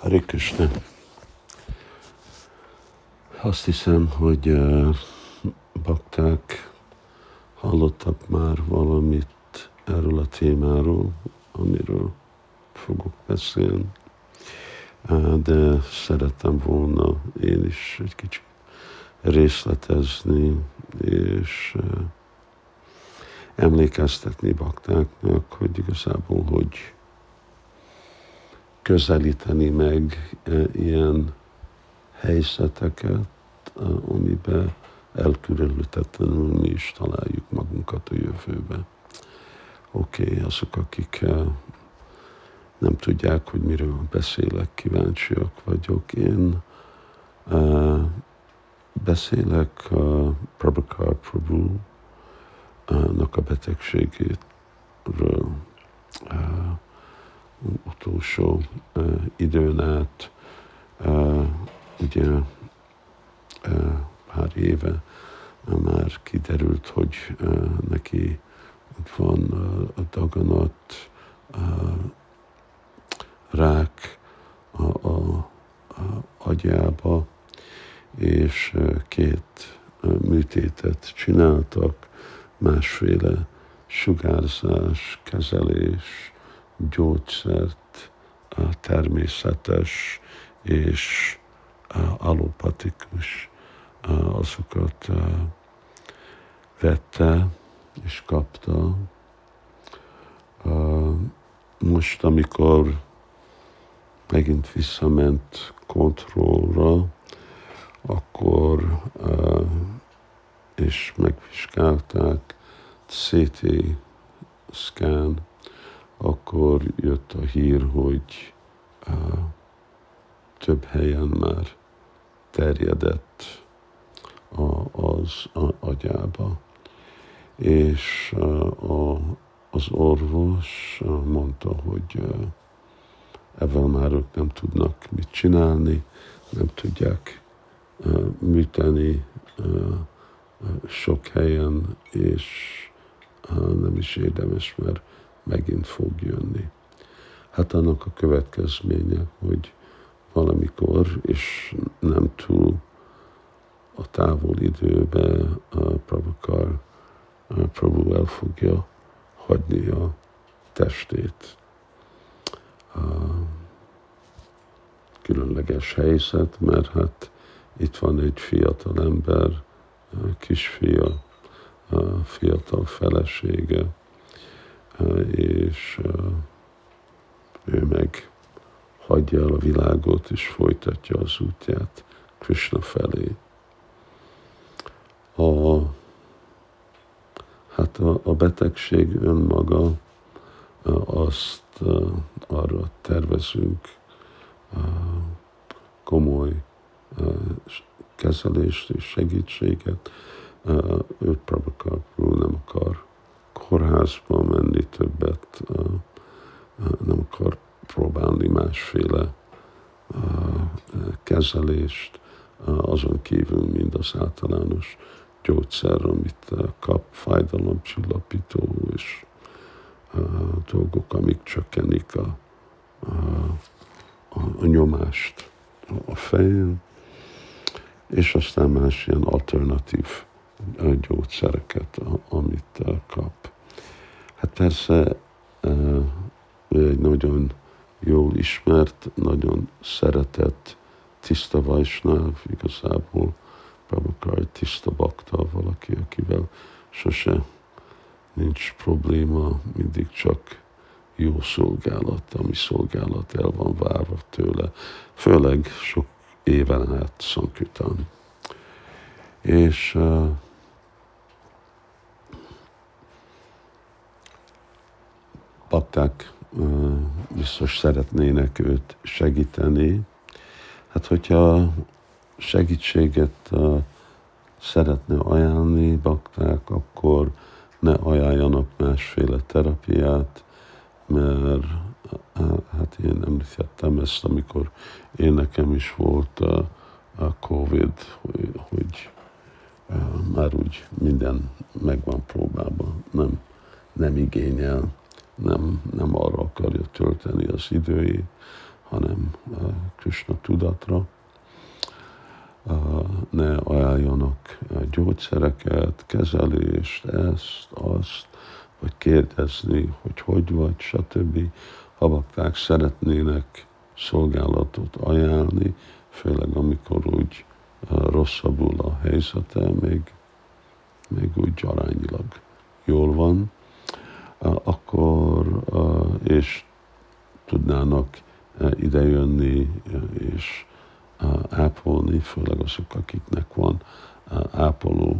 Hare Krishna. Azt hiszem, hogy bakták hallottak már valamit erről a témáról, amiről fogok beszélni, de szerettem volna én is egy kicsit részletezni, és uh, emlékeztetni baktáknak, hogy igazából hogy közelíteni meg e, ilyen helyzeteket, e, amiben elkülönültetlenül mi is találjuk magunkat a jövőbe. Oké, okay, azok, akik e, nem tudják, hogy miről beszélek, kíváncsiak vagyok. Én uh, beszélek uh, Prabhakar Prabhu-nak a betegségéről. Utolsó időn át, ugye pár éve már kiderült, hogy neki van uh, a daganat, uh, rák a, a, a agyába, és két műtétet csináltak, másféle sugárzás, kezelés, gyógyszert, természetes és alopatikus azokat vette és kapta. Most, amikor megint visszament kontrollra, akkor és megvizsgálták CT scan akkor jött a hír, hogy uh, több helyen már terjedett a, az a, agyába. És a, az orvos mondta, hogy ezzel már ők nem tudnak mit csinálni, nem tudják műteni sok helyen, és nem is érdemes, mert megint fog jönni. Hát annak a következménye, hogy valamikor, és nem túl a távol időbe a Prabhakar, a Prabhu el fogja hagyni a testét. A különleges helyzet, mert hát itt van egy fiatal ember, kisfia, fiatal felesége, és ő meg hagyja el a világot, és folytatja az útját Krishna felé. A, hát a, a betegség önmaga, azt arra tervezünk komoly kezelést és segítséget. Ő Prabhakar nem akar kórházba menni többet, nem akar próbálni másféle kezelést, azon kívül mind az általános gyógyszer, amit kap, fájdalomcsillapító és dolgok, amik csökkenik a, a, a, nyomást a fején, és aztán más ilyen alternatív gyógyszereket, amit kap. Hát persze ő egy nagyon jól ismert, nagyon szeretett tiszta vajsnáv, igazából egy tiszta bakta, valaki, akivel sose nincs probléma, mindig csak jó szolgálat, ami szolgálat el van várva tőle, főleg sok éven át Szankütán. És uh, bakták biztos szeretnének őt segíteni. Hát, hogyha segítséget szeretne ajánlni bakták, akkor ne ajánljanak másféle terapiát, mert hát én említettem ezt, amikor én nekem is volt a, a Covid, hogy, hogy már úgy minden megvan próbálva, nem, nem igényel nem, nem arra akarja tölteni az időjét, hanem Krishna tudatra. Ne ajánljanak gyógyszereket, kezelést, ezt, azt, vagy kérdezni, hogy hogy vagy, stb. Ha bakták szeretnének szolgálatot ajánlni, főleg amikor úgy rosszabbul a helyzete, még, még úgy arányilag jól van, akkor és tudnának idejönni és ápolni, főleg azok, akiknek van ápoló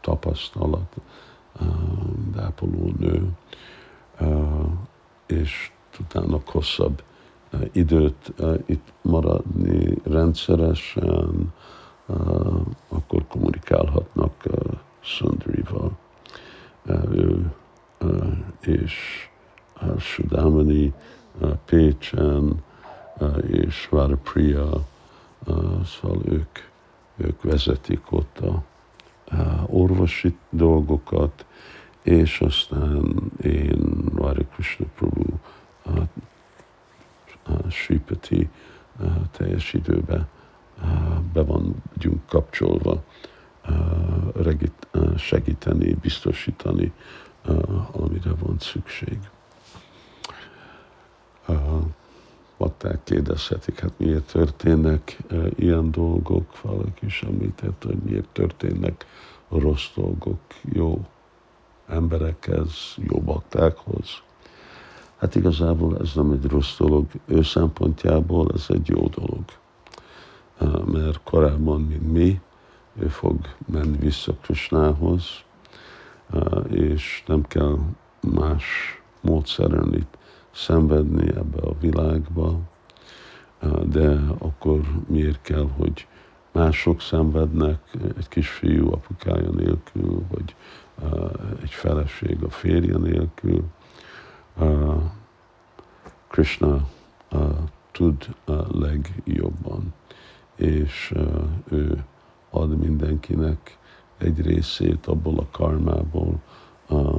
tapasztalat, ápoló nő, és tudnának hosszabb időt itt maradni rendszeresen, akkor kommunikálhatnak Sundrival. Ő és Sudamani Pécsen és Varapriya, szóval ők, ők vezetik ott a orvosi dolgokat, és aztán én Vajra Krishna Prabhu Sripati teljes időben be vagyunk kapcsolva, segíteni, biztosítani, amire van szükség. Bakták kérdezhetik, hát miért történnek ilyen dolgok, valaki is említett, hogy miért történnek rossz dolgok jó emberekhez, jó baktákhoz. Hát igazából ez nem egy rossz dolog, ő szempontjából ez egy jó dolog. Mert korábban, mint mi, ő fog menni vissza Krisnához, és nem kell más módszeren itt szenvedni ebbe a világba, de akkor miért kell, hogy mások szenvednek egy kisfiú apukája nélkül, vagy egy feleség a férje nélkül. Krishna tud legjobban, és ő ad mindenkinek egy részét abból a karmából,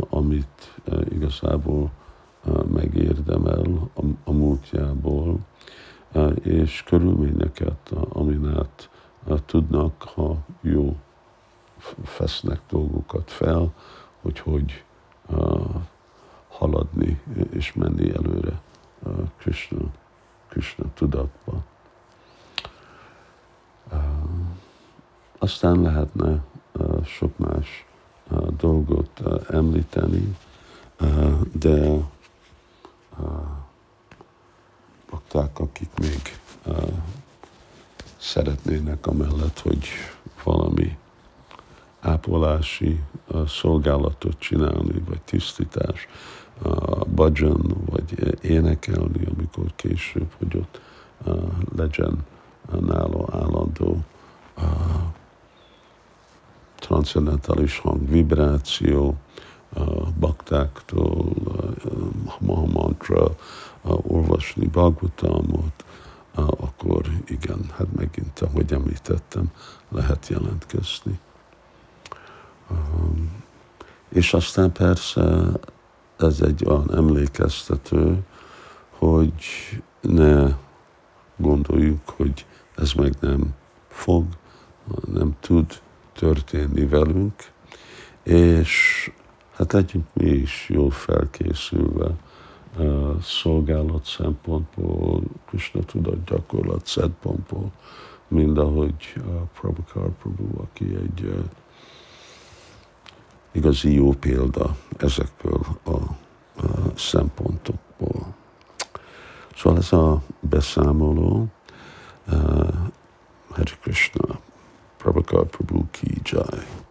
amit igazából megérdemel a múltjából, és körülményeket, amin át tudnak, ha jó fesznek dolgokat fel, hogy hogy haladni és menni előre Krishna, Krishna tudatba. Aztán lehetne sok más dolgot említeni, de bakták, akik még szeretnének amellett, hogy valami ápolási szolgálatot csinálni, vagy tisztítás, bajan, vagy énekelni, amikor később, hogy ott legyen nála állandó transzendentális hang, vibráció, baktáktól, Mahamantra, olvasni Bhagavatamot, akkor igen, hát megint, ahogy említettem, lehet jelentkezni. És aztán persze ez egy olyan emlékeztető, hogy ne gondoljuk, hogy ez meg nem fog, nem tud történni velünk, és hát legyünk mi is jól felkészülve szolgálat szempontból, Krishna tudat gyakorlat szempontból, mind ahogy uh, Prabhakar Prabhu, aki egy uh, igazi jó példa ezekből a, szempontokból. Szóval ez a beszámoló, Hare Krishna, Prabhakar Prabhu ki jai.